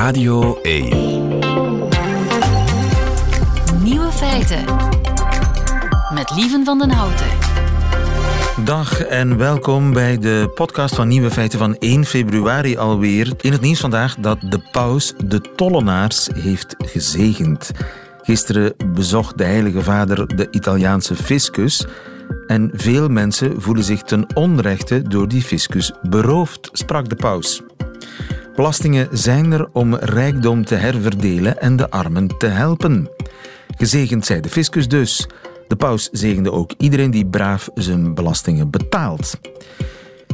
Radio 1. Nieuwe feiten. Met Lieven van den Houten. Dag en welkom bij de podcast van Nieuwe Feiten van 1 februari alweer. In het nieuws vandaag dat de paus de tollenaars heeft gezegend. Gisteren bezocht de Heilige Vader de Italiaanse fiscus. En veel mensen voelen zich ten onrechte door die fiscus beroofd, sprak de paus. Belastingen zijn er om rijkdom te herverdelen en de armen te helpen. Gezegend zij de fiscus dus. De paus zegende ook iedereen die braaf zijn belastingen betaalt.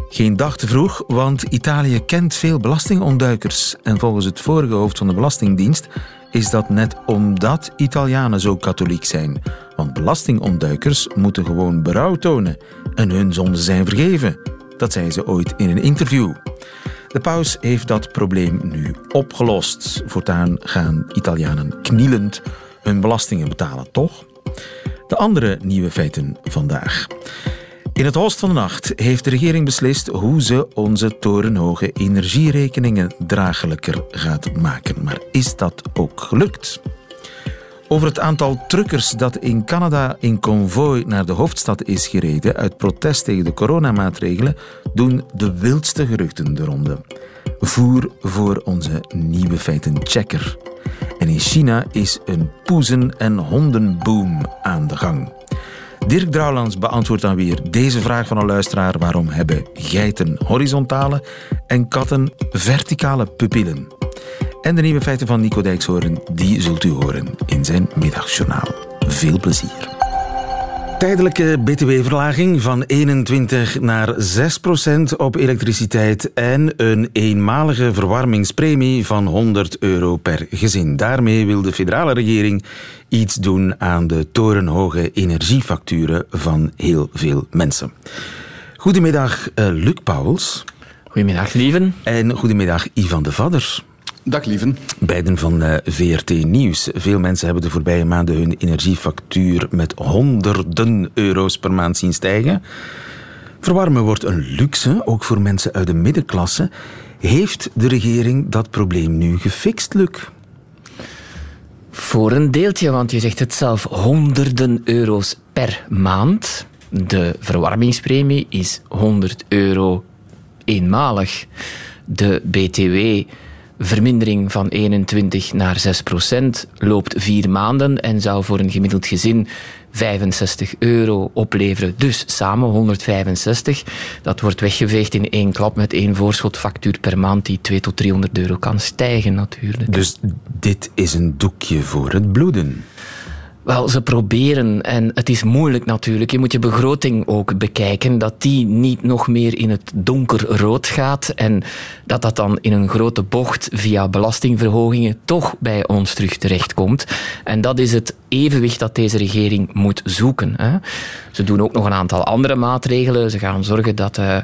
Geen dag te vroeg, want Italië kent veel belastingontduikers. En volgens het vorige hoofd van de Belastingdienst is dat net omdat Italianen zo katholiek zijn. Want belastingontduikers moeten gewoon berouw tonen en hun zonden zijn vergeven. Dat zei ze ooit in een interview. De paus heeft dat probleem nu opgelost. Voortaan gaan Italianen knielend hun belastingen betalen, toch? De andere nieuwe feiten vandaag. In het holst van de nacht heeft de regering beslist hoe ze onze torenhoge energierekeningen draaglijker gaat maken. Maar is dat ook gelukt? Over het aantal truckers dat in Canada in konvooi naar de hoofdstad is gereden uit protest tegen de coronamaatregelen doen de wildste geruchten de ronde. Voer voor onze nieuwe feiten checker. En in China is een poezen- en hondenboom aan de gang. Dirk Drouwlands beantwoordt dan weer deze vraag van een luisteraar: waarom hebben geiten horizontale en katten verticale pupillen? En de nieuwe feiten van Nico Dijkshoorn, die zult u horen in zijn middagjournaal. Veel plezier. Tijdelijke btw-verlaging van 21 naar 6 procent op elektriciteit en een eenmalige verwarmingspremie van 100 euro per gezin. Daarmee wil de federale regering iets doen aan de torenhoge energiefacturen van heel veel mensen. Goedemiddag, uh, Luc Pauwels. Goedemiddag, lieven. En goedemiddag, Ivan de Vadder. Dag lieven. Beiden van uh, VRT Nieuws. Veel mensen hebben de voorbije maanden hun energiefactuur met honderden euro's per maand zien stijgen. Verwarmen wordt een luxe, ook voor mensen uit de middenklasse. Heeft de regering dat probleem nu gefixt, Luc? Voor een deeltje, want je zegt het zelf, honderden euro's per maand. De verwarmingspremie is 100 euro eenmalig. De BTW vermindering van 21 naar 6 procent loopt vier maanden en zou voor een gemiddeld gezin 65 euro opleveren. Dus samen 165. Dat wordt weggeveegd in één klap met één voorschotfactuur per maand die 2 tot 300 euro kan stijgen natuurlijk. Dus dit is een doekje voor het bloeden. Wel, ze proberen en het is moeilijk natuurlijk. Je moet je begroting ook bekijken, dat die niet nog meer in het donkerrood gaat en dat dat dan in een grote bocht via belastingverhogingen toch bij ons terug terechtkomt. En dat is het evenwicht dat deze regering moet zoeken. Hè. Ze doen ook nog een aantal andere maatregelen. Ze gaan zorgen dat uh,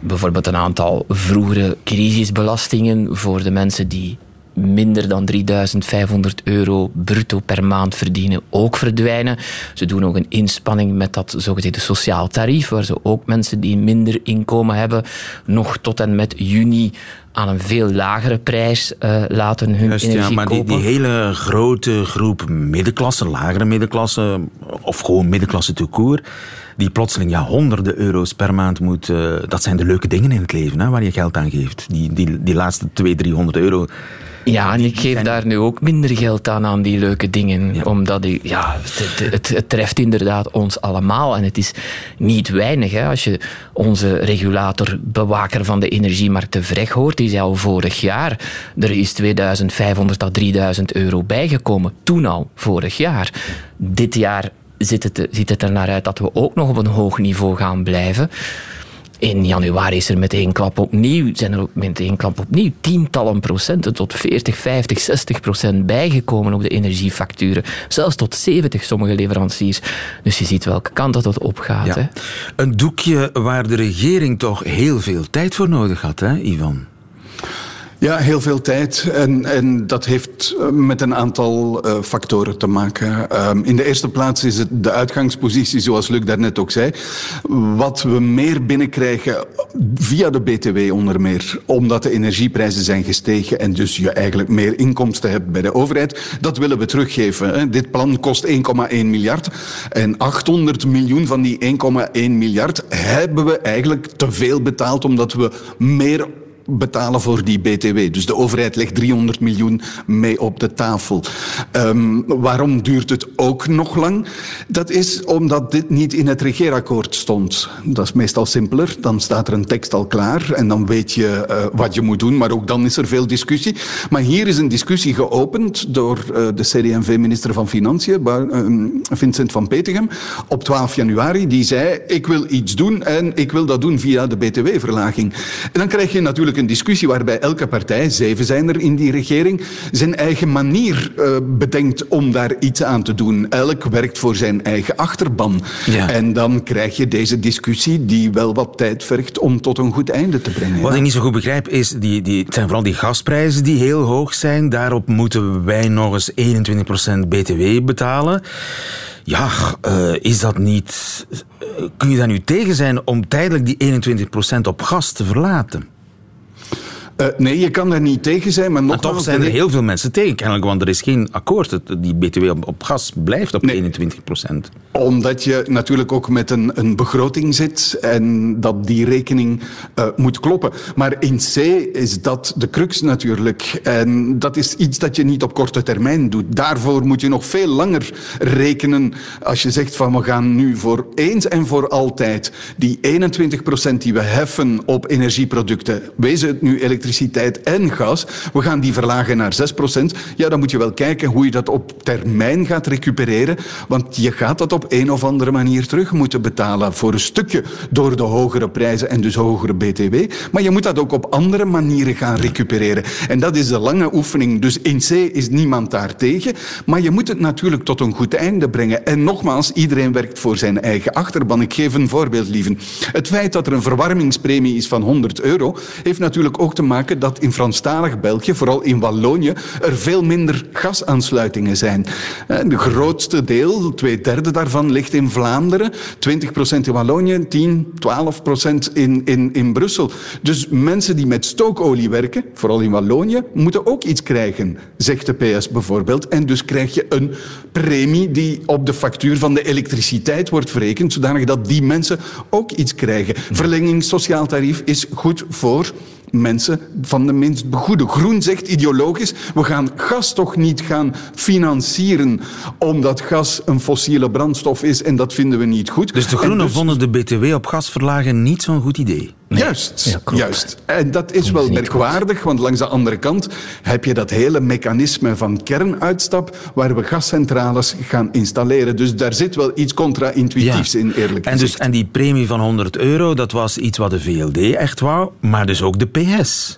bijvoorbeeld een aantal vroegere crisisbelastingen voor de mensen die minder dan 3500 euro bruto per maand verdienen ook verdwijnen. Ze doen ook een inspanning met dat zogezegde sociaal tarief, waar ze ook mensen die minder inkomen hebben nog tot en met juni aan een veel lagere prijs uh, laten hun Just, energie ja, maar kopen. Die, die hele grote groep middenklasse, lagere middenklasse of gewoon middenklasse tout court, die plotseling ja, honderden euro's per maand moet... Uh, dat zijn de leuke dingen in het leven, hè, waar je geld aan geeft. Die, die, die laatste 200, 300 euro ja, en ik geef daar nu ook minder geld aan aan die leuke dingen. Ja. Omdat ik, ja, het, het, het, treft inderdaad ons allemaal. En het is niet weinig. Hè. Als je onze regulator, bewaker van de energiemarkt, de VREG hoort, die zei al vorig jaar, er is 2500 tot 3000 euro bijgekomen. Toen al, vorig jaar. Dit jaar ziet het, ziet het er naar uit dat we ook nog op een hoog niveau gaan blijven. In januari is er met één klap opnieuw, zijn er met één klap opnieuw tientallen procenten tot 40, 50, 60 procent bijgekomen op de energiefacturen. Zelfs tot 70 sommige leveranciers. Dus je ziet welke kant dat het opgaat. Ja. Hè. Een doekje waar de regering toch heel veel tijd voor nodig had, hè, Ivan? Ja, heel veel tijd. En, en dat heeft eh, met een aantal uh, factoren te maken. Um, in de eerste plaats is het de uitgangspositie, zoals Luc daarnet ook zei. Wat we meer binnenkrijgen via de BTW onder meer, omdat de energieprijzen zijn gestegen en dus je eigenlijk meer inkomsten hebt bij de overheid, dat willen we teruggeven. Hè. Dit plan kost 1,1 miljard en 800 miljoen van die 1,1 miljard hebben we eigenlijk te veel betaald omdat we meer betalen voor die BTW. Dus de overheid legt 300 miljoen mee op de tafel. Um, waarom duurt het ook nog lang? Dat is omdat dit niet in het regeerakkoord stond. Dat is meestal simpeler. Dan staat er een tekst al klaar en dan weet je uh, wat je moet doen. Maar ook dan is er veel discussie. Maar hier is een discussie geopend door uh, de CD&V-minister van Financiën, uh, Vincent van Petegem, op 12 januari. Die zei, ik wil iets doen en ik wil dat doen via de BTW-verlaging. En dan krijg je natuurlijk een discussie waarbij elke partij, zeven zijn er in die regering, zijn eigen manier uh, bedenkt om daar iets aan te doen. Elk werkt voor zijn eigen achterban. Ja. En dan krijg je deze discussie die wel wat tijd vergt om tot een goed einde te brengen. Wat ik niet zo goed begrijp is, die, die, het zijn vooral die gasprijzen die heel hoog zijn. Daarop moeten wij nog eens 21% btw betalen. Ja, uh, is dat niet... Kun je daar nu tegen zijn om tijdelijk die 21% op gas te verlaten? Uh, nee, je kan daar niet tegen zijn. Maar, maar toch zijn er heel veel mensen tegen, kennelijk, want er is geen akkoord. Die BTW op, op gas blijft op nee. 21 procent. Omdat je natuurlijk ook met een, een begroting zit en dat die rekening uh, moet kloppen. Maar in C is dat de crux natuurlijk. En dat is iets dat je niet op korte termijn doet. Daarvoor moet je nog veel langer rekenen. Als je zegt van we gaan nu voor eens en voor altijd die 21 procent die we heffen op energieproducten, wezen het nu elektriciteit elektriciteit en gas. We gaan die verlagen naar 6%. Ja, dan moet je wel kijken hoe je dat op termijn gaat recupereren. Want je gaat dat op een of andere manier terug moeten betalen. Voor een stukje door de hogere prijzen en dus hogere BTW. Maar je moet dat ook op andere manieren gaan recupereren. En dat is de lange oefening. Dus in C is niemand daar tegen. Maar je moet het natuurlijk tot een goed einde brengen. En nogmaals, iedereen werkt voor zijn eigen achterban. Ik geef een voorbeeld, lieven. Het feit dat er een verwarmingspremie is van 100 euro, heeft natuurlijk ook te maken dat in Franstalig België, vooral in Wallonië, er veel minder gasaansluitingen zijn. Het grootste deel, twee derde daarvan, ligt in Vlaanderen. 20 procent in Wallonië, 10, 12 procent in, in, in Brussel. Dus mensen die met stookolie werken, vooral in Wallonië, moeten ook iets krijgen, zegt de PS bijvoorbeeld. En dus krijg je een premie die op de factuur van de elektriciteit wordt verrekend, zodanig dat die mensen ook iets krijgen. Verlenging sociaal tarief is goed voor mensen van de minst begoede. Groen zegt ideologisch, we gaan gas toch niet gaan financieren omdat gas een fossiele brandstof is en dat vinden we niet goed. Dus de Groenen dus... vonden de BTW op gas verlagen niet zo'n goed idee? Nee. Juist, ja, juist. En dat is wel merkwaardig, want langs de andere kant heb je dat hele mechanisme van kernuitstap waar we gascentrales gaan installeren. Dus daar zit wel iets contra-intuïtiefs ja. in, eerlijk en dus En die premie van 100 euro, dat was iets wat de VLD echt wou, maar dus ook de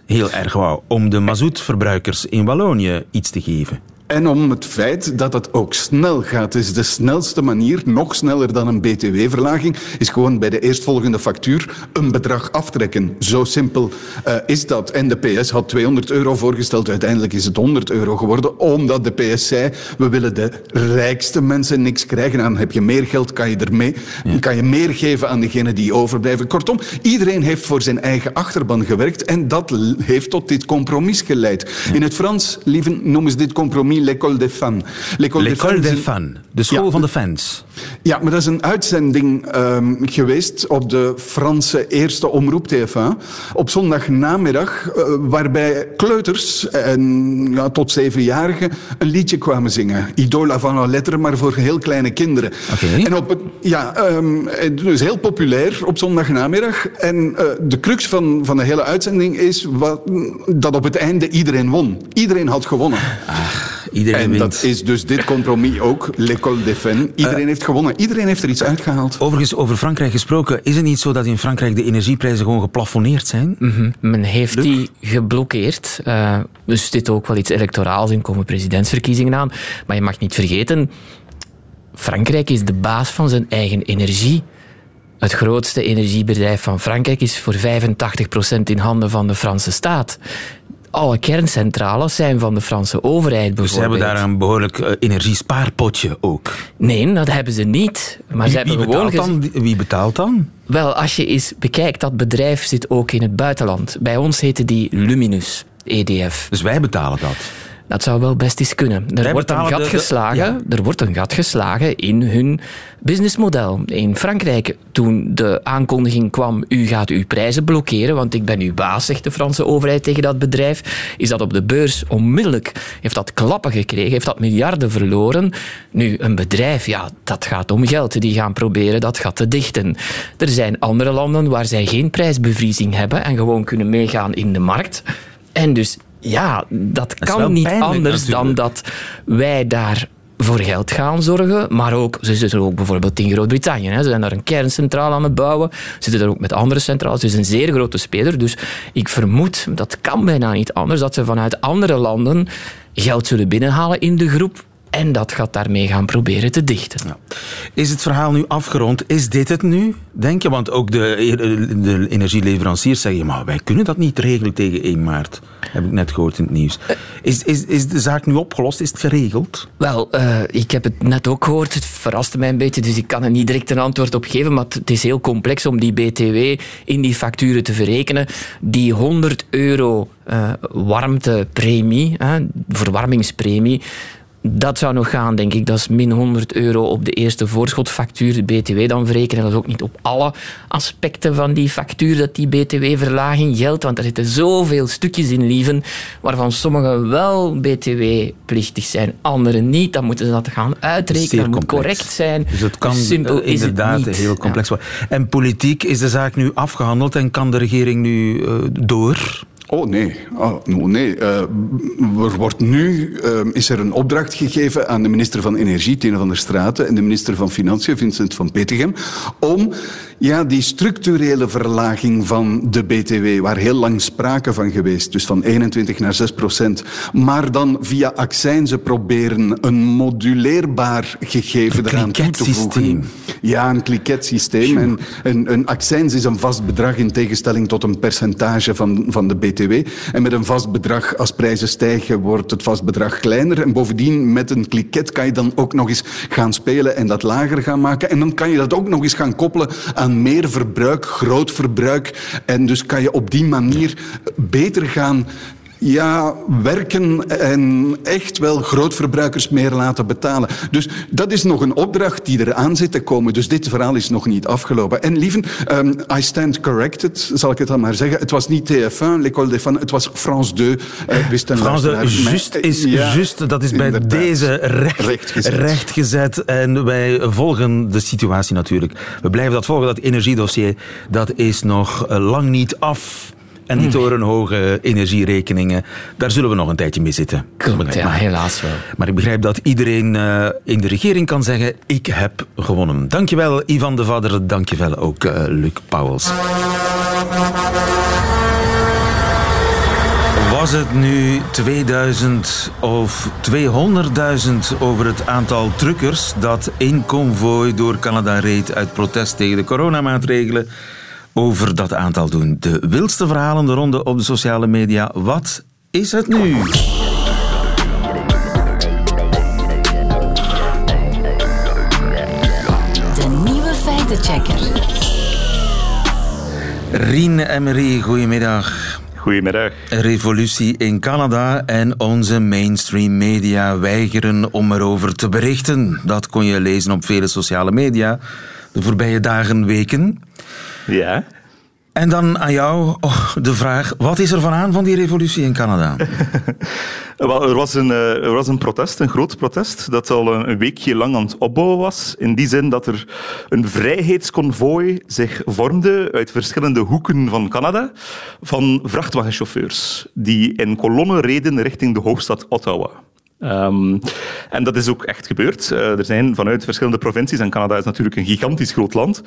Heel erg wou, om de mazoetverbruikers in Wallonië iets te geven. En om het feit dat het ook snel gaat. is de snelste manier, nog sneller dan een btw-verlaging, is gewoon bij de eerstvolgende factuur een bedrag aftrekken. Zo simpel uh, is dat. En de PS had 200 euro voorgesteld. Uiteindelijk is het 100 euro geworden, omdat de PS zei, we willen de rijkste mensen niks krijgen. Dan heb je meer geld, kan je ermee, ja. kan je meer geven aan degenen die overblijven. Kortom, iedereen heeft voor zijn eigen achterban gewerkt en dat heeft tot dit compromis geleid. Ja. In het Frans, lieven, noemen ze dit compromis l'école des fans. L'école des, fans, des fans, de school ja, van de fans. Ja, maar dat is een uitzending um, geweest op de Franse eerste omroep TF1 op zondagnamiddag, uh, waarbij kleuters en ja, tot zevenjarigen een liedje kwamen zingen. Idola van la lettre, maar voor heel kleine kinderen. Okay. En op het, ja, um, dus heel populair op zondagnamiddag. En uh, de crux van, van de hele uitzending is wat, dat op het einde iedereen won. Iedereen had gewonnen. Ach. Iedereen en wint. dat is dus dit compromis ook, l'école des fans. Iedereen uh, heeft gewonnen. Iedereen heeft er iets uitgehaald. Overigens, over Frankrijk gesproken, is het niet zo dat in Frankrijk de energieprijzen gewoon geplafonneerd zijn? Mm -hmm. Men heeft Luc? die geblokkeerd. Uh, dus dit ook wel iets electoraals in komen presidentsverkiezingen aan. Maar je mag niet vergeten, Frankrijk is de baas van zijn eigen energie. Het grootste energiebedrijf van Frankrijk is voor 85% in handen van de Franse staat alle kerncentrales zijn van de Franse overheid Dus ze hebben daar een behoorlijk uh, energiespaarpotje ook? Nee, dat hebben ze niet. Maar wie, ze hebben wie, betaalt dan, wie betaalt dan? Wel, als je eens bekijkt, dat bedrijf zit ook in het buitenland. Bij ons heette die Luminus, EDF. Dus wij betalen dat? Dat zou wel best eens kunnen. Er wordt een, gat de, de, geslagen, ja. er wordt een gat geslagen in hun businessmodel. In Frankrijk, toen de aankondiging kwam, u gaat uw prijzen blokkeren, want ik ben uw baas, zegt de Franse overheid tegen dat bedrijf, is dat op de beurs onmiddellijk, heeft dat klappen gekregen, heeft dat miljarden verloren. Nu, een bedrijf, ja, dat gaat om geld. Die gaan proberen dat gat te dichten. Er zijn andere landen waar zij geen prijsbevriezing hebben en gewoon kunnen meegaan in de markt. En dus ja, dat, dat kan niet pijnlijk, anders natuurlijk. dan dat wij daar voor geld gaan zorgen, maar ook, ze zitten ook bijvoorbeeld in Groot-Brittannië. Ze zijn daar een kerncentrale aan het bouwen, ze zitten er ook met andere centrales. Het is een zeer grote speler, dus ik vermoed, dat kan bijna niet anders, dat ze vanuit andere landen geld zullen binnenhalen in de groep en dat gaat daarmee gaan proberen te dichten. Ja. Is het verhaal nu afgerond? Is dit het nu, denk je? Want ook de, de energieleveranciers zeggen, maar wij kunnen dat niet regelen tegen 1 maart. Heb ik net gehoord in het nieuws. Is, is, is de zaak nu opgelost? Is het geregeld? Wel, uh, ik heb het net ook gehoord. Het verraste mij een beetje, dus ik kan er niet direct een antwoord op geven. Maar het is heel complex om die BTW in die facturen te verrekenen. Die 100 euro uh, warmtepremie, uh, verwarmingspremie, dat zou nog gaan, denk ik. Dat is min 100 euro op de eerste voorschotfactuur, de BTW dan verrekenen. Dat is ook niet op alle aspecten van die factuur dat die BTW-verlaging geldt. Want er zitten zoveel stukjes in, lieven, waarvan sommige wel BTW-plichtig zijn, andere niet. Dan moeten ze dat gaan uitrekenen. Dat moet correct zijn. Dus het kan Simpel uh, inderdaad is het niet. heel complex worden. Ja. En politiek is de zaak nu afgehandeld en kan de regering nu uh, door? Oh nee, oh, nee. Uh, er wordt nu uh, is er een opdracht gegeven aan de minister van Energie, Tine van der Straten, en de minister van Financiën, Vincent van Petegem, om ja, die structurele verlaging van de BTW, waar heel lang sprake van geweest, dus van 21 naar 6 procent, maar dan via accijnzen proberen een moduleerbaar gegeven eraan toe te voegen. Ja, een kliketsysteem. En een, een accijns is een vast bedrag in tegenstelling tot een percentage van, van de BTW. En met een vast bedrag, als prijzen stijgen, wordt het vast bedrag kleiner. En bovendien, met een kliket kan je dan ook nog eens gaan spelen en dat lager gaan maken. En dan kan je dat ook nog eens gaan koppelen aan meer verbruik, groot verbruik. En dus kan je op die manier beter gaan ja, werken en echt wel grootverbruikers meer laten betalen. Dus dat is nog een opdracht die eraan zit te komen. Dus dit verhaal is nog niet afgelopen. En lieven, um, I stand corrected, zal ik het dan maar zeggen. Het was niet TF1, L'École des Fans, het was France 2. Uh, wist een France 2, just is ja, just, dat is bij inderdaad. deze recht, rechtgezet. rechtgezet. En wij volgen de situatie natuurlijk. We blijven dat volgen, dat energiedossier. Dat is nog lang niet af. En die torenhoge energierekeningen, daar zullen we nog een tijdje mee zitten. Klopt, ja, helaas wel. Maar ik begrijp dat iedereen uh, in de regering kan zeggen, ik heb gewonnen. Dankjewel Ivan de Vader, dankjewel ook uh, Luc Pauwels. Was het nu 2000 of 200.000 over het aantal truckers dat in konvooi door Canada reed uit protest tegen de coronamaatregelen? Over dat aantal doen. De wildste verhalen de ronde op de sociale media. Wat is het nu? De nieuwe feitenchecker. Rien Emery, goedemiddag. Goedemiddag. Revolutie in Canada en onze mainstream media weigeren om erover te berichten. Dat kon je lezen op vele sociale media de voorbije dagen, weken. Ja. En dan aan jou oh, de vraag, wat is er van aan van die revolutie in Canada? Wel, er, was een, er was een protest, een groot protest, dat al een weekje lang aan het opbouwen was. In die zin dat er een vrijheidsconvooi zich vormde uit verschillende hoeken van Canada, van vrachtwagenchauffeurs, die in kolonnen reden richting de hoofdstad Ottawa. Um, en dat is ook echt gebeurd. Uh, er zijn vanuit verschillende provincies, en Canada is natuurlijk een gigantisch groot land,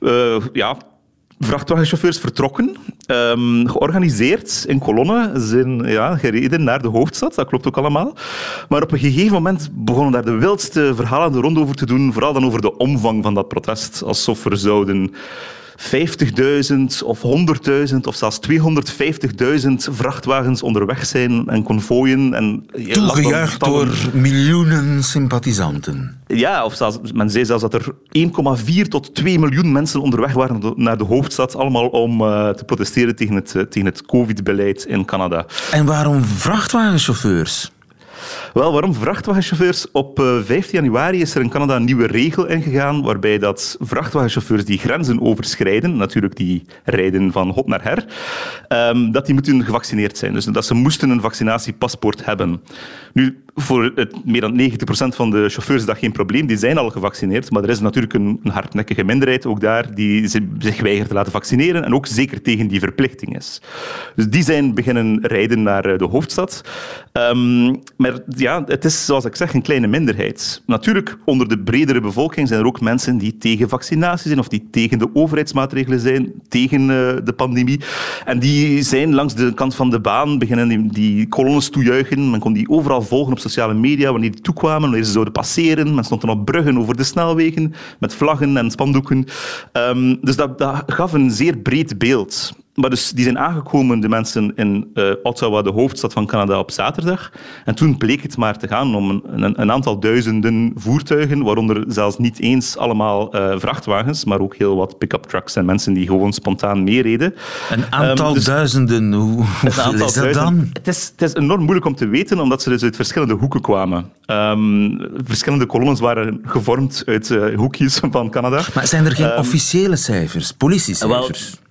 uh, ja, vrachtwagenchauffeurs vertrokken, um, georganiseerd in kolonnen, zijn ja, gereden naar de hoofdstad, dat klopt ook allemaal. Maar op een gegeven moment begonnen daar de wildste verhalen de rond over te doen, vooral dan over de omvang van dat protest, alsof er zouden 50.000 of 100.000 of zelfs 250.000 vrachtwagens onderweg zijn en konvooien. En, Toegejuicht door miljoenen sympathisanten. Ja, of zelfs, men zei zelfs dat er 1,4 tot 2 miljoen mensen onderweg waren naar de hoofdstad, allemaal om uh, te protesteren tegen het, tegen het COVID-beleid in Canada. En waarom vrachtwagenchauffeurs? Wel, waarom vrachtwagenchauffeurs? Op 15 eh, januari is er in Canada een nieuwe regel ingegaan waarbij dat vrachtwagenchauffeurs die grenzen overschrijden, natuurlijk die rijden van hot naar her, um, dat die moeten gevaccineerd zijn. Dus dat ze moesten een vaccinatiepaspoort hebben. Nu, voor meer dan 90% van de chauffeurs is dat geen probleem. Die zijn al gevaccineerd, maar er is natuurlijk een, hardnekkige minderheid ook daar die zich weigert te laten vaccineren en ook zeker tegen die verplichting is. Dus die zijn beginnen rijden naar eh, de hoofdstad. Um, maar ja, het is zoals ik zeg een kleine minderheid. Natuurlijk, onder de bredere bevolking zijn er ook mensen die tegen vaccinatie zijn of die tegen de overheidsmaatregelen zijn, tegen uh, de pandemie. En die zijn langs de kant van de baan beginnen die, die kolonnes toejuichen. Men kon die overal volgen op sociale media wanneer die toekwamen, wanneer ze zouden passeren. Men stond dan op bruggen over de snelwegen met vlaggen en spandoeken. Um, dus dat, dat gaf een zeer breed beeld. Maar dus die zijn aangekomen, de mensen in uh, Ottawa, de hoofdstad van Canada, op zaterdag. En toen bleek het maar te gaan om een, een, een aantal duizenden voertuigen, waaronder zelfs niet eens allemaal uh, vrachtwagens, maar ook heel wat pick-up trucks en mensen die gewoon spontaan meereden. Een aantal um, dus duizenden, hoe, hoeveel aantal is dat dan? Het is, het is enorm moeilijk om te weten, omdat ze dus uit verschillende hoeken kwamen. Um, verschillende kolonnes waren gevormd uit uh, hoekjes van Canada. Maar zijn er geen um, officiële cijfers, politiecijfers?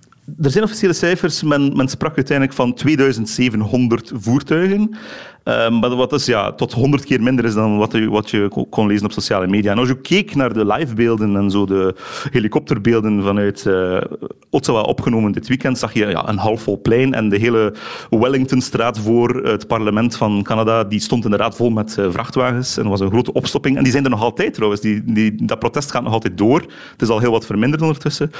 Er zijn officiële cijfers. Men, men sprak uiteindelijk van 2700 voertuigen. Um, maar wat is ja, tot honderd keer minder is dan wat je, wat je kon lezen op sociale media. En als je keek naar de livebeelden en zo de helikopterbeelden vanuit uh, Ottawa opgenomen dit weekend, zag je ja, een halfvol plein en de hele Wellingtonstraat voor het parlement van Canada, die stond inderdaad vol met uh, vrachtwagens en was een grote opstopping. En die zijn er nog altijd trouwens. Die, die, dat protest gaat nog altijd door. Het is al heel wat verminderd ondertussen.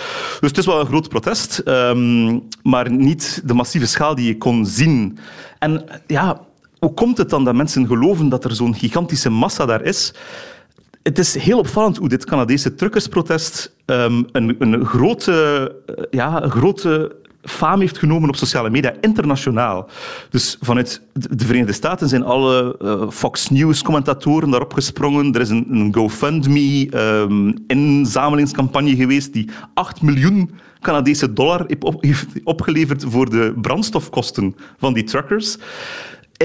Dus het is wel een groot protest, um, maar niet de massieve schaal die je kon zien. En ja, hoe komt het dan dat mensen geloven dat er zo'n gigantische massa daar is? Het is heel opvallend hoe dit Canadese truckersprotest um, een, een, grote, ja, een grote faam heeft genomen op sociale media, internationaal. Dus vanuit de Verenigde Staten zijn alle uh, Fox News-commentatoren daarop gesprongen. Er is een, GoFundMe-inzamelingscampagne um, geweest die 8 miljoen Canadese dollar heeft opgeleverd voor de brandstofkosten van die truckers.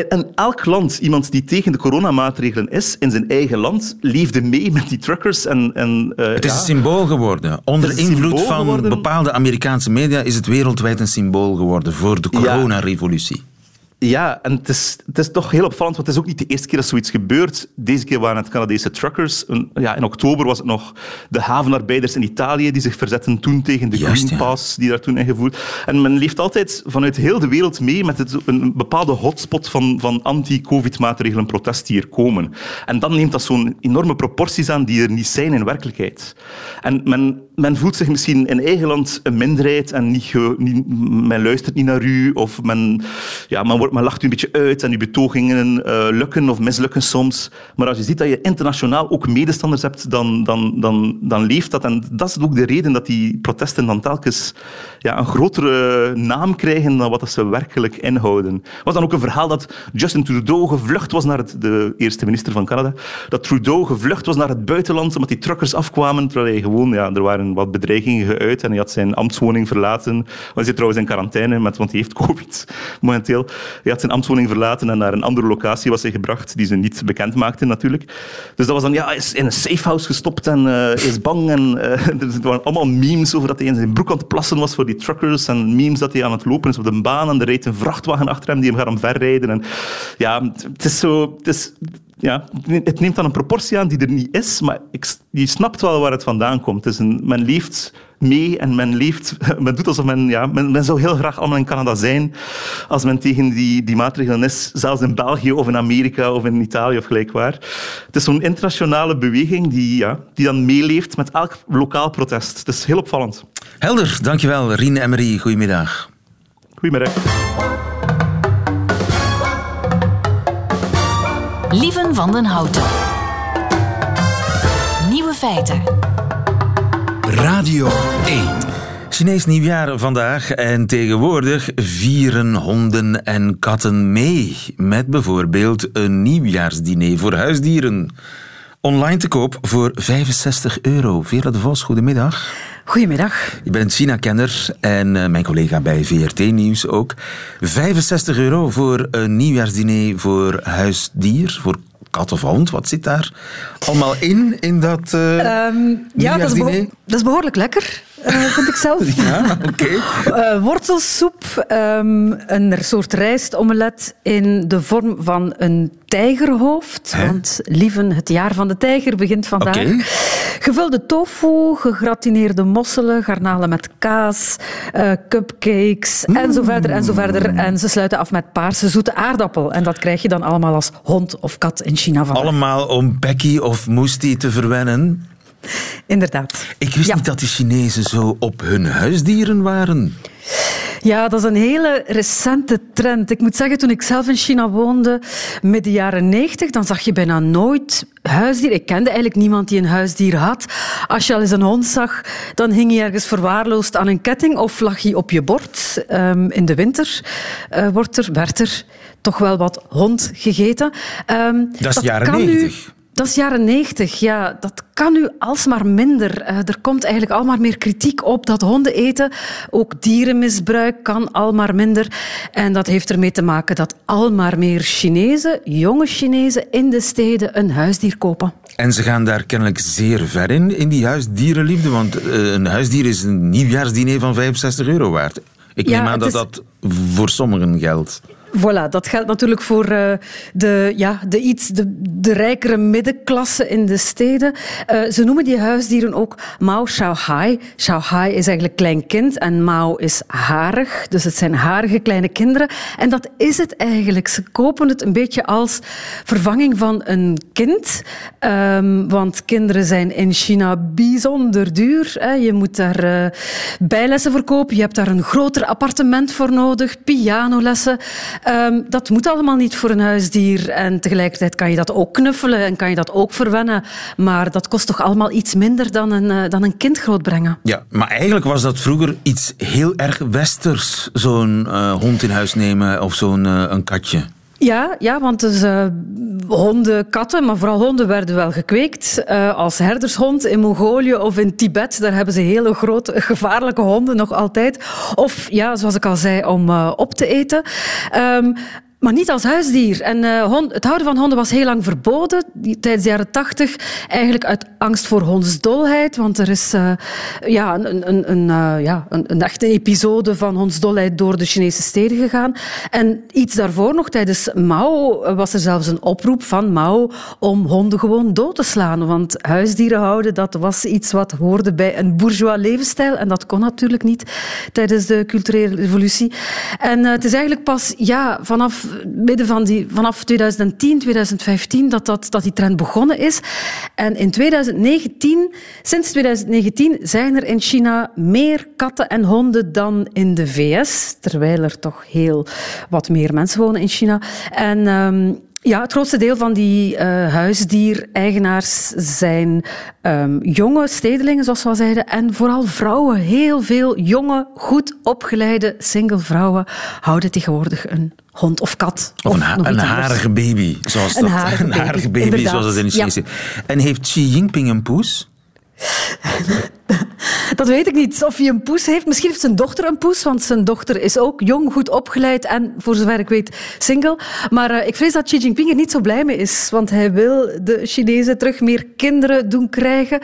En elk land, iemand die tegen de coronamaatregelen is, in zijn eigen land, leefde mee met die truckers. En, en, uh, het is ja. een symbool geworden. Onder invloed van geworden. bepaalde Amerikaanse media is het wereldwijd een symbool geworden voor de coronarevolutie. Ja, en het is, het is toch heel opvallend, want het is ook niet de eerste keer dat zoiets gebeurt. Deze keer waren het Canadese truckers. Ja, in oktober was het nog de havenarbeiders in Italië die zich verzetten toen tegen de Juist, Green Pass die daar toen ingevoerd. En men leeft altijd vanuit heel de wereld mee met het, een bepaalde hotspot van, van anti-covid-maatregelen protest die hier komen. En dan neemt dat zo'n enorme proporties aan die er niet zijn in werkelijkheid. En men, men voelt zich misschien in eigen land een minderheid en niet, niet, men luistert niet naar u of men, ja, men maar lacht u een beetje uit en uw betogingen uh, lukken of mislukken soms. Maar als je ziet dat je internationaal ook medestanders hebt, dan, dan, dan, dan leeft dat. En dat is ook de reden dat die protesten dan telkens ja, een grotere naam krijgen dan wat ze werkelijk inhouden. Er was dan ook een verhaal dat Justin Trudeau gevlucht was naar het, de eerste minister van Canada, dat Trudeau gevlucht was naar het buitenland omdat die truckers afkwamen, terwijl hij gewoon, ja, er waren wat bedreigingen geuit en hij had zijn ambtswoning verlaten. Hij zit trouwens in quarantaine, want hij heeft covid momenteel. Hij had zijn ambtswoning verlaten en naar een andere locatie was hij gebracht, die ze niet bekend maakten natuurlijk. Dus dat was dan, ja, hij is in een safehouse gestopt en uh, is bang. En uh, er waren allemaal memes over dat hij in zijn broek aan het plassen was voor die truckers en memes dat hij aan het lopen is op de baan en er rijdt een vrachtwagen achter hem die hem gaat omverrijden. En ja, het is zo... Het ja, het neemt dan een proportie aan die er niet is, maar ik, je snapt wel waar het vandaan komt. Het is een, men leeft mee en men leeft, men doet alsof men, ja, men, men zou heel graag allemaal in Canada zijn als men tegen die, die maatregelen is, zelfs in België of in Amerika of in Italië of gelijkwaar. Het is zo'n internationale beweging die, ja, die dan meeleeft met elk lokaal protest. Het is heel opvallend. Helder, dankjewel. Rien Emery, goedemiddag. Goedemiddag. Lieven van den Houten. Nieuwe feiten. Radio 1. Chinees nieuwjaar vandaag en tegenwoordig vieren honden en katten mee. Met bijvoorbeeld een nieuwjaarsdiner voor huisdieren. Online te koop voor 65 euro. Vera de Vos, goedemiddag. Goedemiddag. Je bent China-kenner en eh, mijn collega bij VRT Nieuws ook. 65 euro voor een nieuwjaarsdiner voor huisdier, voor kat of hond. Wat zit daar allemaal in, in dat uh, Ja, dat is, dat is, behoorlijk lekker. Uh, vind ik zelf. ja, oké. Okay. Uh, wortelsoep, um, een soort rijstomelet in de vorm van een tijgerhoofd. Hè? Want lieven, het jaar van de tijger begint vandaag. Okay. Gevulde tofu, gegratineerde mosselen, garnalen met kaas, uh, cupcakes mm. en zo verder en zo verder. En ze sluiten af met paarse zoete aardappel. En dat krijg je dan allemaal als hond of kat in China vandaag. Allemaal om Becky of Moesti te verwennen? Inderdaad. Ik wist ja. niet dat de Chinezen zo op hun huisdieren waren. Ja, dat is een hele recente trend. Ik moet zeggen, toen ik zelf in China woonde, midden jaren 90, dan zag je bijna nooit huisdier. Ik kende eigenlijk niemand die een huisdier had. Als je al eens een hond zag, dan hing hij ergens verwaarloosd aan een ketting of lag hij op je bord. Um, in de winter uh, wordt er, werd er toch wel wat hond gegeten. Um, dat is jaren 90. Dat is jaren 90, ja. Dat kan nu alsmaar minder. Uh, er komt eigenlijk almaar meer kritiek op dat honden eten. Ook dierenmisbruik kan almaar minder. En dat heeft ermee te maken dat almaar meer Chinezen, jonge Chinezen, in de steden een huisdier kopen. En ze gaan daar kennelijk zeer ver in, in die huisdierenliefde. Want uh, een huisdier is een nieuwjaarsdiner van 65 euro waard. Ik ja, neem aan dat is... dat voor sommigen geldt. Voilà, dat geldt natuurlijk voor uh, de, ja, de, iets, de, de rijkere middenklasse in de steden. Uh, ze noemen die huisdieren ook Mao Shaohai. Shaohai is eigenlijk klein kind en Mao is harig. Dus het zijn harige kleine kinderen. En dat is het eigenlijk. Ze kopen het een beetje als vervanging van een kind. Um, want kinderen zijn in China bijzonder duur. Hè. Je moet daar uh, bijlessen voor kopen. Je hebt daar een groter appartement voor nodig. Pianolessen. Um, dat moet allemaal niet voor een huisdier. En tegelijkertijd kan je dat ook knuffelen en kan je dat ook verwennen. Maar dat kost toch allemaal iets minder dan een, uh, dan een kind grootbrengen. Ja, maar eigenlijk was dat vroeger iets heel erg westers. Zo'n uh, hond in huis nemen of zo'n uh, een katje. Ja, ja, want dus, uh, honden, katten, maar vooral honden werden wel gekweekt. Uh, als herdershond in Mongolië of in Tibet, daar hebben ze hele grote, gevaarlijke honden nog altijd. Of, ja, zoals ik al zei, om uh, op te eten. Um, maar niet als huisdier. En uh, hond, het houden van honden was heel lang verboden, tijdens de jaren tachtig. Eigenlijk uit angst voor hondsdolheid. Want er is uh, ja, een, een, een, uh, ja, een echte episode van hondsdolheid door de Chinese steden gegaan. En iets daarvoor nog, tijdens Mao, was er zelfs een oproep van Mao om honden gewoon dood te slaan. Want huisdieren houden, dat was iets wat hoorde bij een bourgeois levensstijl. En dat kon natuurlijk niet tijdens de culturele revolutie. En het is eigenlijk pas ja, vanaf midden van die, vanaf 2010, 2015 dat, dat, dat die trend begonnen is. En in 2019, sinds 2019 zijn er in China meer katten en honden dan in de VS, terwijl er toch heel wat meer mensen wonen in China. En um, ja, het grootste deel van die uh, huisdiereigenaars zijn um, jonge stedelingen, zoals we al zeiden, en vooral vrouwen. Heel veel jonge, goed opgeleide single vrouwen houden tegenwoordig een hond of kat. Of, of een, een harige baby, zoals een dat. Harige een harige baby, baby zoals dat in de Chinese. Ja. En heeft Xi Jinping een poes? Dat weet ik niet. Of hij een poes heeft. Misschien heeft zijn dochter een poes, want zijn dochter is ook jong, goed opgeleid en, voor zover ik weet, single. Maar uh, ik vrees dat Xi Jinping er niet zo blij mee is, want hij wil de Chinezen terug meer kinderen doen krijgen.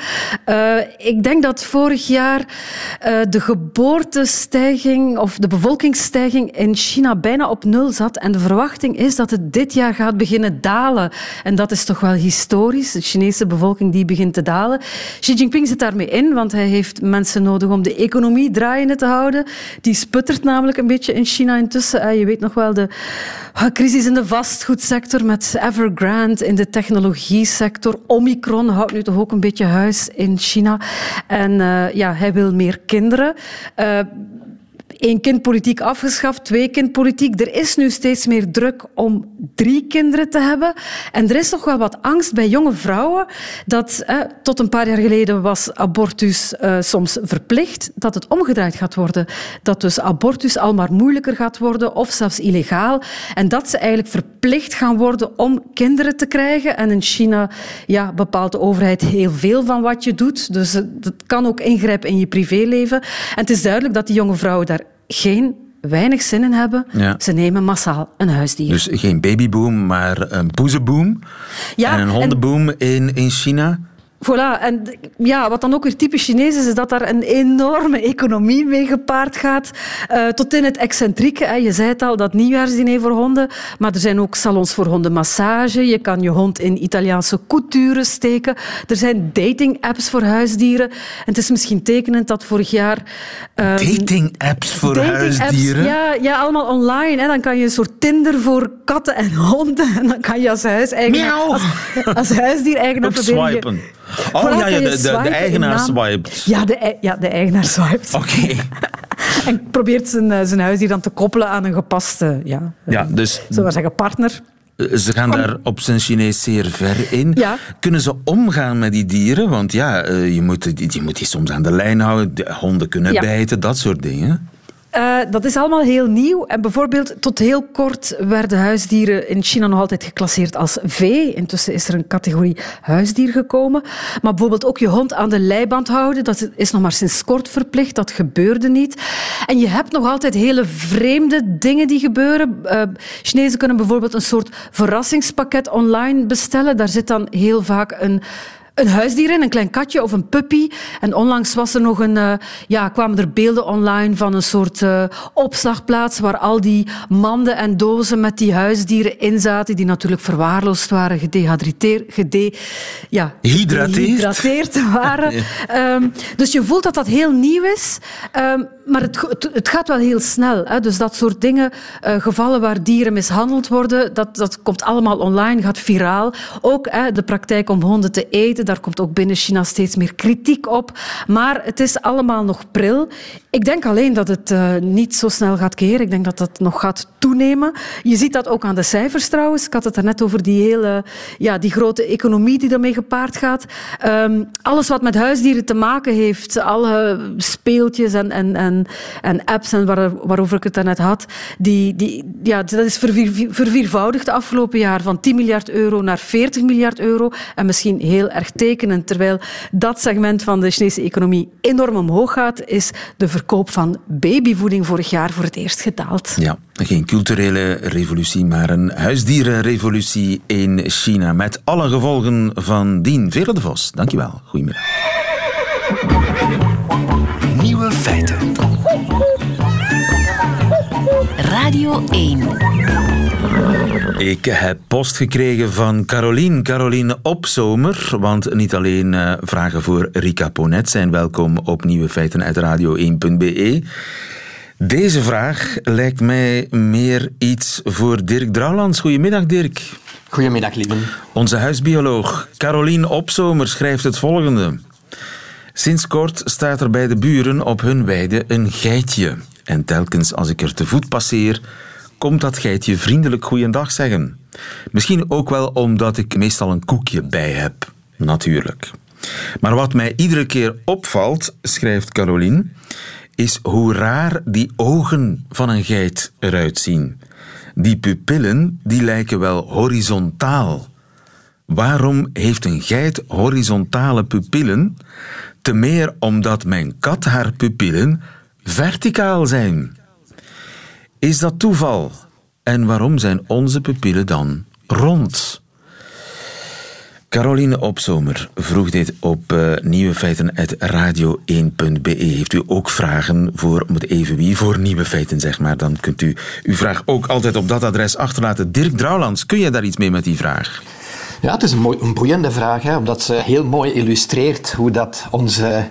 Uh, ik denk dat vorig jaar uh, de geboortestijging of de bevolkingsstijging in China bijna op nul zat. En de verwachting is dat het dit jaar gaat beginnen dalen. En dat is toch wel historisch. De Chinese bevolking die begint te dalen. Xi Jinping zit daarmee in, want hij heeft mensen nodig om de economie draaiende te houden. Die sputtert namelijk een beetje in China intussen. Je weet nog wel de crisis in de vastgoedsector met Evergrande in de technologie sector. Omicron houdt nu toch ook een beetje huis in China. En uh, ja, hij wil meer kinderen. Uh, één-kindpolitiek afgeschaft, twee-kindpolitiek. Er is nu steeds meer druk om drie kinderen te hebben. En er is toch wel wat angst bij jonge vrouwen dat eh, tot een paar jaar geleden was abortus uh, soms verplicht, dat het omgedraaid gaat worden. Dat dus abortus al maar moeilijker gaat worden of zelfs illegaal. En dat ze eigenlijk verplicht gaan worden om kinderen te krijgen. En in China ja, bepaalt de overheid heel veel van wat je doet. Dus dat kan ook ingrijpen in je privéleven. En het is duidelijk dat die jonge vrouwen daar geen weinig zin in hebben. Ze nemen massaal een huisdier. Dus geen babyboom, maar een poezenboom. Ja, en een hondenboom in, in China. Voilà, en ja, wat dan ook weer typisch Chinees is, is dat daar een enorme economie mee gepaard gaat. Uh, tot in het excentrieke. Hè. Je zei het al, dat nieuwjaarsdiner voor honden. Maar er zijn ook salons voor hondenmassage. Je kan je hond in Italiaanse couture steken. Er zijn dating-apps voor huisdieren. En het is misschien tekenend dat vorig jaar... Um, dating-apps voor dating huisdieren? ja, ja, allemaal online. Hè. Dan kan je een soort Tinder voor katten en honden. En dan kan je als huiseigenaar... Als, als huisdier-eigenaar proberen... Oh ja, ja de, de, de, eigenaar swipet. Ja, de, ja, de eigenaar swipet. Oké. en probeert zijn, eh, zijn huisdier dan te koppelen aan een gepaste, ja, ja dus, zullen we zeggen, partner. Eh, ze gaan daar op zijn Chinees zeer ver in. Ja. Kunnen ze omgaan met die dieren? Want ja, eh, je moet, je moet die soms aan de lijn houden. De honden kunnen bijten, dat soort dingen. Uh, dat is allemaal heel nieuw. En bijvoorbeeld, tot heel kort werden huisdieren in China nog altijd geclasseerd als vee. Intussen is er een categorie huisdier gekomen. Maar bijvoorbeeld ook je hond aan de leiband houden, dat is nog maar sinds kort verplicht. Dat gebeurde niet. En je hebt nog altijd hele vreemde dingen die gebeuren. Uh, Chinezen kunnen bijvoorbeeld een soort verrassingspakket online bestellen. Daar zit dan heel vaak een een huisdier in, een klein katje of een puppy. En onlangs was er nog een, uh, ja, kwamen er beelden online van een soort uh, opslagplaats waar al die manden en dozen met die huisdieren in zaten, die natuurlijk verwaarloosd waren, gedehydrateerd, gede, ja, gehydrateerd waren. um, dus je voelt dat dat heel nieuw is. Um, maar het, het, gaat wel heel snel. Hè. Dus dat soort dingen, uh, gevallen waar dieren mishandeld worden, dat, dat komt allemaal online, gaat viraal. Ook hè, de praktijk om honden te eten, daar komt ook binnen China steeds meer kritiek op. Maar het is allemaal nog pril. Ik denk alleen dat het uh, niet zo snel gaat keren. Ik denk dat dat nog gaat toenemen. Je ziet dat ook aan de cijfers trouwens. Ik had het net over die hele ja, die grote economie die daarmee gepaard gaat. Um, alles wat met huisdieren te maken heeft, alle speeltjes en, en, en en, apps en waar, waarover ik het daarnet had, die, die, ja, dat is verviervoudigd de afgelopen jaar van 10 miljard euro naar 40 miljard euro. En misschien heel erg tekenend, terwijl dat segment van de Chinese economie enorm omhoog gaat, is de verkoop van babyvoeding vorig jaar voor het eerst gedaald. Ja, geen culturele revolutie, maar een huisdierenrevolutie in China. Met alle gevolgen van dien. Vele de Vos, dankjewel. Goedemiddag. Nieuwe feiten. Radio 1. Ik heb post gekregen van Caroline, Caroline Opzomer. Want niet alleen uh, vragen voor Rika Ponet zijn welkom op Nieuwe Feiten uit radio1.be. Deze vraag lijkt mij meer iets voor Dirk Drouwlands. Goedemiddag, Dirk. Goedemiddag, lieve. Onze huisbioloog Caroline Opzomer schrijft het volgende. Sinds kort staat er bij de buren op hun weide een geitje. En telkens als ik er te voet passeer, komt dat geitje vriendelijk goeiedag zeggen. Misschien ook wel omdat ik meestal een koekje bij heb. Natuurlijk. Maar wat mij iedere keer opvalt, schrijft Caroline, is hoe raar die ogen van een geit eruit zien. Die pupillen die lijken wel horizontaal. Waarom heeft een geit horizontale pupillen? Te meer omdat mijn kat haar pupillen verticaal zijn. Is dat toeval? En waarom zijn onze pupillen dan rond? Caroline Opzomer vroeg dit op uh, Nieuwe Feiten radio1.be. Heeft u ook vragen voor, om het even wie, voor Nieuwe Feiten zeg maar, dan kunt u uw vraag ook altijd op dat adres achterlaten. Dirk Drouwlands, kun jij daar iets mee met die vraag? Ja, het is een, mooi, een boeiende vraag, hè, omdat ze heel mooi illustreert hoe dat onze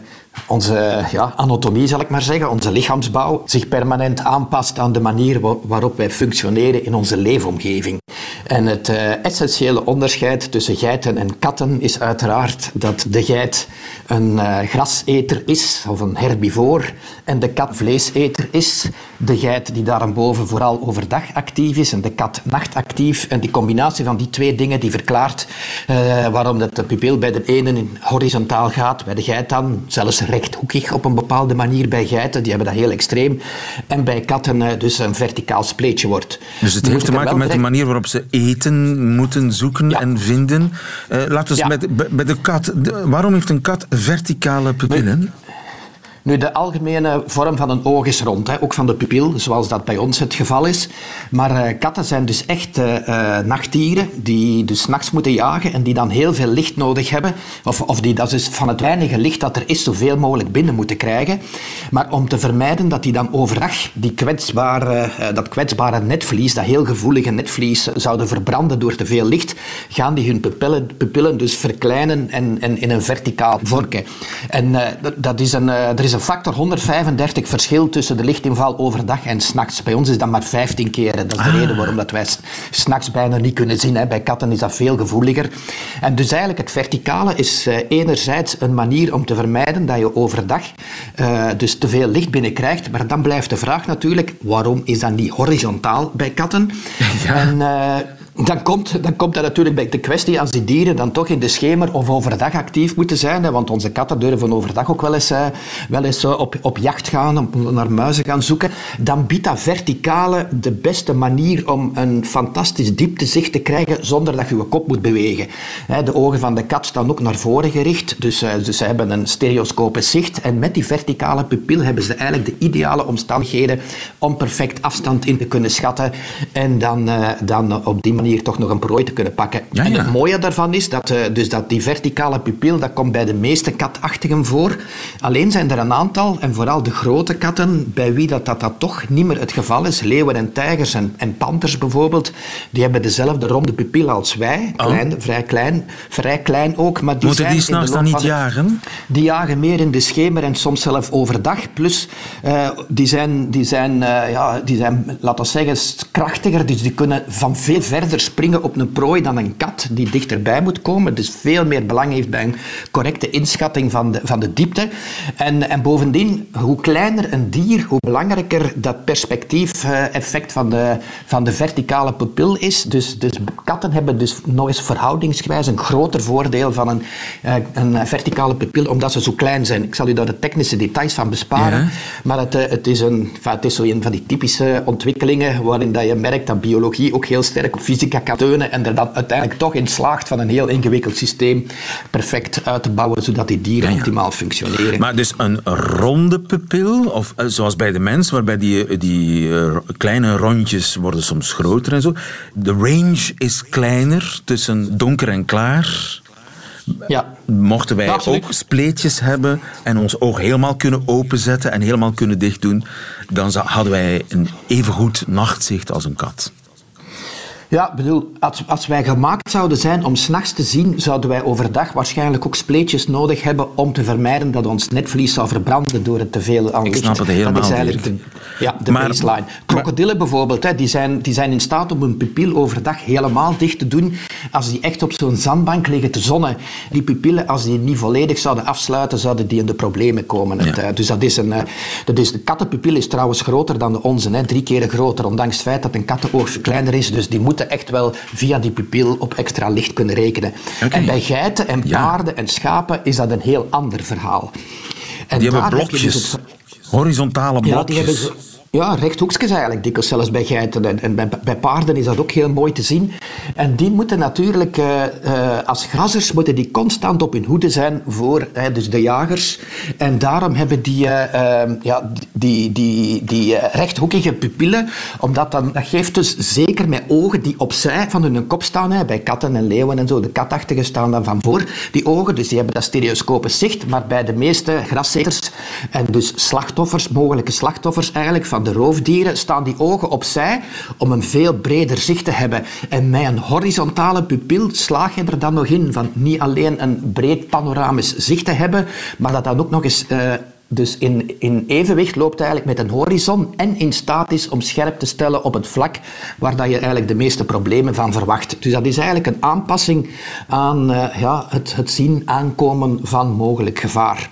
onze ja, anatomie, zal ik maar zeggen, onze lichaamsbouw, zich permanent aanpast aan de manier waarop wij functioneren in onze leefomgeving. En het uh, essentiële onderscheid tussen geiten en katten is uiteraard dat de geit een uh, graseter is, of een herbivoor, en de kat vleeseter is. De geit die daarboven vooral overdag actief is en de kat nachtactief. En die combinatie van die twee dingen die verklaart uh, waarom dat de pupil bij de ene horizontaal gaat, bij de geit dan zelfs rechthoekig op een bepaalde manier bij geiten, die hebben dat heel extreem. En bij katten dus een verticaal spleetje wordt. Dus het heeft te maken met de manier waarop ze eten moeten zoeken en vinden. Uh, laten we ja. met, bij de kat. De, waarom heeft een kat verticale pupillen? Nu, de algemene vorm van een oog is rond, hè, ook van de pupil, zoals dat bij ons het geval is. Maar uh, katten zijn dus echt uh, nachtdieren die dus nachts moeten jagen en die dan heel veel licht nodig hebben. Of, of die dat dus van het weinige licht dat er is zoveel mogelijk binnen moeten krijgen. Maar om te vermijden dat die dan overdag die kwetsbare, dat kwetsbare netvlies, dat heel gevoelige netvlies, zouden verbranden door te veel licht, gaan die hun pupillen, pupillen dus verkleinen en, en in een verticaal vorken. En dat is een, er is een factor 135 verschil tussen de lichtinval overdag en s'nachts. Bij ons is dat maar 15 keer. Dat is de ah. reden waarom dat wij s'nachts bijna niet kunnen zien. Hè. Bij katten is dat veel gevoeliger. En dus eigenlijk het verticale is uh, enerzijds een manier om te vermijden dat je overdag uh, dus te veel licht binnenkrijgt. Maar dan blijft de vraag natuurlijk, waarom is dat niet horizontaal bij katten? Ja. En, uh, dan komt, dan komt dat natuurlijk bij de kwestie als die dieren dan toch in de schemer of overdag actief moeten zijn. Hè, want onze katten durven overdag ook wel eens, eh, wel eens eh, op, op jacht gaan, om naar muizen gaan zoeken. Dan biedt dat verticale de beste manier om een fantastisch dieptezicht te krijgen zonder dat je je kop moet bewegen. Hè, de ogen van de kat staan ook naar voren gericht, dus, uh, dus ze hebben een stereoscopisch zicht. En met die verticale pupil hebben ze eigenlijk de ideale omstandigheden om perfect afstand in te kunnen schatten. En dan, dan op die manier manier toch nog een prooi te kunnen pakken. En het mooie daarvan is dat, uh, dus dat die verticale pupil, dat komt bij de meeste katachtigen voor. Alleen zijn er een aantal, en vooral de grote katten, bij wie dat, dat, dat toch niet meer het geval is. Leeuwen en tijgers en, en panters bijvoorbeeld, die hebben dezelfde ronde pupil als wij. Oh. Klein, vrij klein, vrij klein ook. Maar die Moeten die s'nachts dan niet jagen? Die jagen meer in de schemer en soms zelf overdag. Plus, uh, die zijn, die zijn, uh, ja, die zijn, laten we zeggen, krachtiger. Dus die kunnen van veel verder springen op een prooi dan een kat die dichterbij moet komen. Dus veel meer belang heeft bij een correcte inschatting van de, van de diepte. En, en bovendien, hoe kleiner een dier, hoe belangrijker dat perspectief-effect van de, van de verticale pupil is. Dus, dus katten hebben dus nog eens verhoudingsgewijs een groter voordeel van een, eh, een verticale pupil, omdat ze zo klein zijn. Ik zal u daar de technische details van besparen. Maar het, eh, het, is een, het is zo een van die typische ontwikkelingen waarin dat je merkt dat biologie ook heel sterk op fysica kan steunen en er dan uiteindelijk toch in slaagt van een heel ingewikkeld systeem perfect uit te bouwen, zodat die dieren optimaal functioneren. Maar dus een ronde pupil, of eh, zoals bij de mens, waarbij die, eh, die uh, kleine rondjes worden soms groter en zo. De range is kleiner tussen donker en klaar. Ja. Mochten wij ook spleetjes hebben en ons oog helemaal kunnen openzetten en helemaal kunnen dichtdoen, dan hadden wij een evengoed nachtzicht als een kat. Ja, bedoel, als, als wij gemaakt zouden zijn om s'nachts te zien, zouden wij overdag waarschijnlijk ook spleetjes nodig hebben om te vermijden dat ons netvlies zou verbranden door het te veel aan licht. Ik snap het helemaal. Dat is eigenlijk de, ja, de maar, baseline. Krokodillen bijvoorbeeld, hè, die, zijn, die zijn in staat om hun pupil overdag helemaal dicht te doen als die echt op zo'n zandbank liggen te zonnen. Die pupillen, als die niet volledig zouden afsluiten, zouden die in de problemen komen. Ja. dus dat is een, eh, dat is, de kattenpupil is trouwens groter dan de onze, hè, drie keer groter, ondanks het feit dat een kattenoog kleiner is. Dus die moeten echt wel via die pupil op extra licht kunnen rekenen. En bij geiten en paarden en schapen is dat een heel ander verhaal. En die hebben blokjes, dus horizontale blokjes. Ja, die hebben ja, rechthoekjes eigenlijk, dikwijls zelfs bij geiten. En, en bij, paarden is dat ook heel mooi te zien. En die moeten natuurlijk, uh, uh, als grassers, moeten die constant op hun hoede zijn voor dus de jagers. En daarom hebben die, ehm, ja, die, die, die rechthoekige pupillen, omdat dan, dat geeft dus zeker met ogen die opzij van hun kop staan, bij katten en leeuwen en zo. De katachtigen staan dan van voor die ogen, dus die hebben dat stereoscopisch zicht. Maar bij de meeste graszeters en dus slachtoffers, mogelijke slachtoffers eigenlijk, van de roofdieren staan die ogen opzij om een veel breder zicht te hebben. En met een horizontale pupil slaag je er dan nog in van niet alleen een breed panoramisch zicht te hebben, maar dat dan ook nog eens uh, dus in, in evenwicht loopt eigenlijk met een horizon en in staat is om scherp te stellen op het vlak waar dat je eigenlijk de meeste problemen van verwacht. Dus dat is eigenlijk een aanpassing aan uh, ja, het, het zien aankomen van mogelijk gevaar.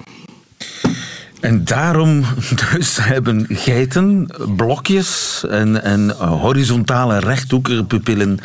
En daarom dus hebben geiten blokjes en, en horizontale rechthoekige pupillen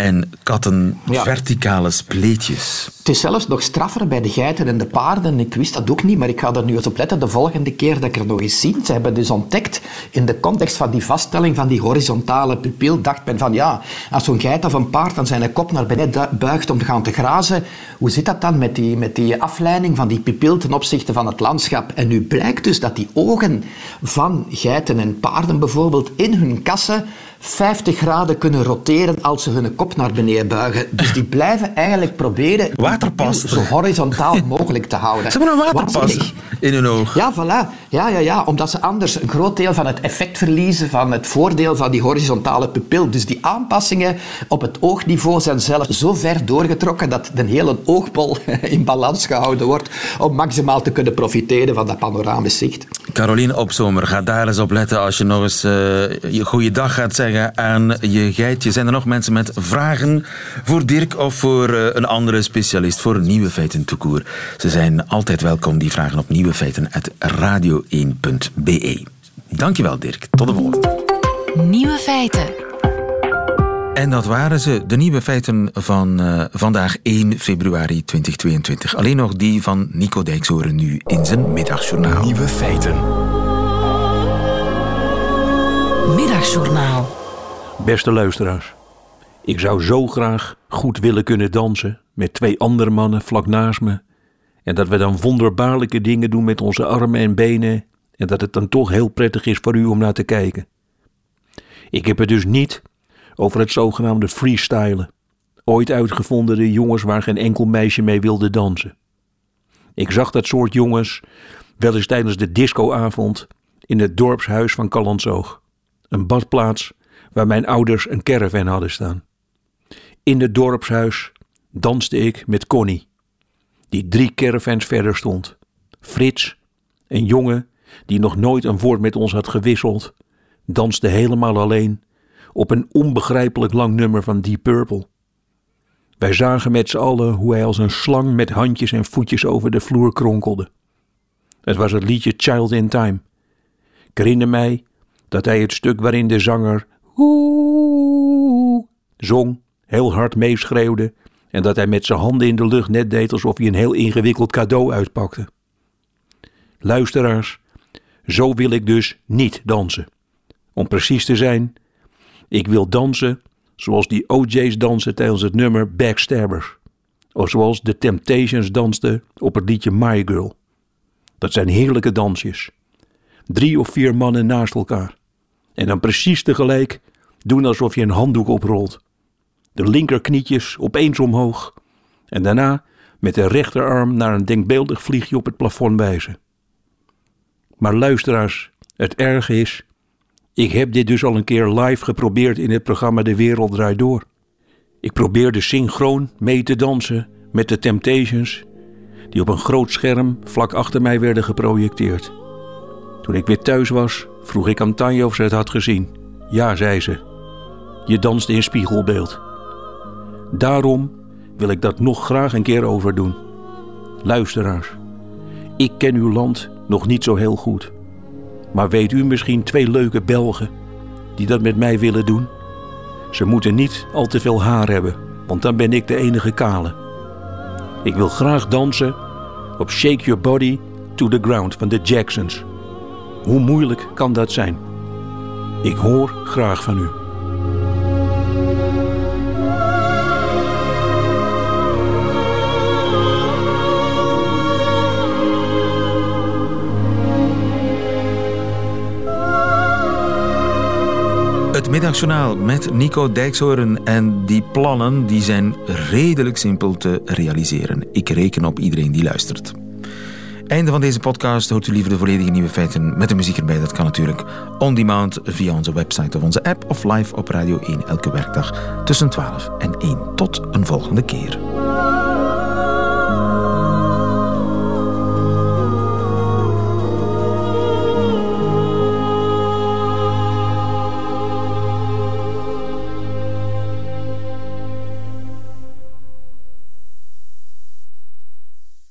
en katten verticale spleetjes. Het is zelfs nog straffer bij de geiten en de paarden. Ik wist dat ook niet, maar ik ga er nu eens op letten de volgende keer dat ik er nog eens zie. Ze hebben dus ontdekt, in de context van die vaststelling van die horizontale pupil, dacht men van ja, als zo'n geit of een paard dan zijn kop naar beneden buigt om te gaan te grazen, hoe zit dat dan met die, met die afleiding van die pupil ten opzichte van het landschap? En nu blijkt dus dat die ogen van geiten en paarden bijvoorbeeld in hun kassen 50 graden kunnen roteren als ze hun kop naar beneden buigen. Dus die blijven eigenlijk proberen waterpas zo horizontaal mogelijk te houden. Ze hebben een waterpas in hun oog. Ja, voilà. Ja, ja, ja, omdat ze anders een groot deel van het effect verliezen van het voordeel van die horizontale pupil. Dus die aanpassingen op het oogniveau zijn zelf zo ver doorgetrokken dat de hele oogbol in balans gehouden wordt om maximaal te kunnen profiteren van dat panoramisch zicht. Caroline Opzomer, ga daar eens op letten als je nog eens uh, je goede dag gaat zeggen aan je geitje. Zijn er nog mensen met vragen voor Dirk of voor eh, een andere specialist voor Nieuwe Feiten Toekoer? Ze zijn altijd welkom, die vragen op nieuwefeiten.radio1.be. Dankjewel Dirk, tot de volgende. Nieuwe Feiten. En dat waren ze, de nieuwe feiten van uh, vandaag 1 februari 2022. Alleen nog die van Nico Dijkshoren nu in zijn middagjournaal. Nieuwe feiten. Middagjournaal. Beste luisteraars, ik zou zo graag goed willen kunnen dansen met twee andere mannen vlak naast me. En dat we dan wonderbaarlijke dingen doen met onze armen en benen. En dat het dan toch heel prettig is voor u om naar te kijken. Ik heb het dus niet over het zogenaamde freestylen. Ooit uitgevonden de jongens waar geen enkel meisje mee wilde dansen. Ik zag dat soort jongens wel eens tijdens de discoavond in het dorpshuis van Callandsoog. Een badplaats waar mijn ouders een caravan hadden staan. In het dorpshuis danste ik met Connie, die drie caravans verder stond. Frits, een jongen die nog nooit een woord met ons had gewisseld, danste helemaal alleen op een onbegrijpelijk lang nummer van Deep Purple. Wij zagen met z'n allen hoe hij als een slang met handjes en voetjes over de vloer kronkelde. Het was het liedje Child in Time. Ik herinner mij dat hij het stuk waarin de zanger Oeh, zong, heel hard meeschreeuwde en dat hij met zijn handen in de lucht net deed alsof hij een heel ingewikkeld cadeau uitpakte. Luisteraars, zo wil ik dus niet dansen. Om precies te zijn, ik wil dansen zoals die OJ's dansen tijdens het nummer Backstabbers. Of zoals The Temptations dansten op het liedje My Girl. Dat zijn heerlijke dansjes. Drie of vier mannen naast elkaar. En dan precies tegelijk doen alsof je een handdoek oprolt. De linkerknietjes opeens omhoog. En daarna met de rechterarm naar een denkbeeldig vliegje op het plafond wijzen. Maar luisteraars, het erge is, ik heb dit dus al een keer live geprobeerd in het programma De Wereld Draait Door. Ik probeerde synchroon mee te dansen met de Temptations, die op een groot scherm vlak achter mij werden geprojecteerd. Toen ik weer thuis was, vroeg ik aan Tanja of ze het had gezien. Ja, zei ze. Je danste in spiegelbeeld. Daarom wil ik dat nog graag een keer overdoen. Luisteraars, ik ken uw land nog niet zo heel goed. Maar weet u misschien twee leuke Belgen die dat met mij willen doen? Ze moeten niet al te veel haar hebben, want dan ben ik de enige kale. Ik wil graag dansen op Shake Your Body to the Ground van de Jacksons. Hoe moeilijk kan dat zijn? Ik hoor graag van u. Het middagjournaal met Nico Dijkshoorn en die plannen die zijn redelijk simpel te realiseren. Ik reken op iedereen die luistert. Einde van deze podcast. Hoort u liever de volledige nieuwe feiten met de muziek erbij? Dat kan natuurlijk on demand via onze website of onze app of live op Radio 1 elke werkdag tussen 12 en 1. Tot een volgende keer.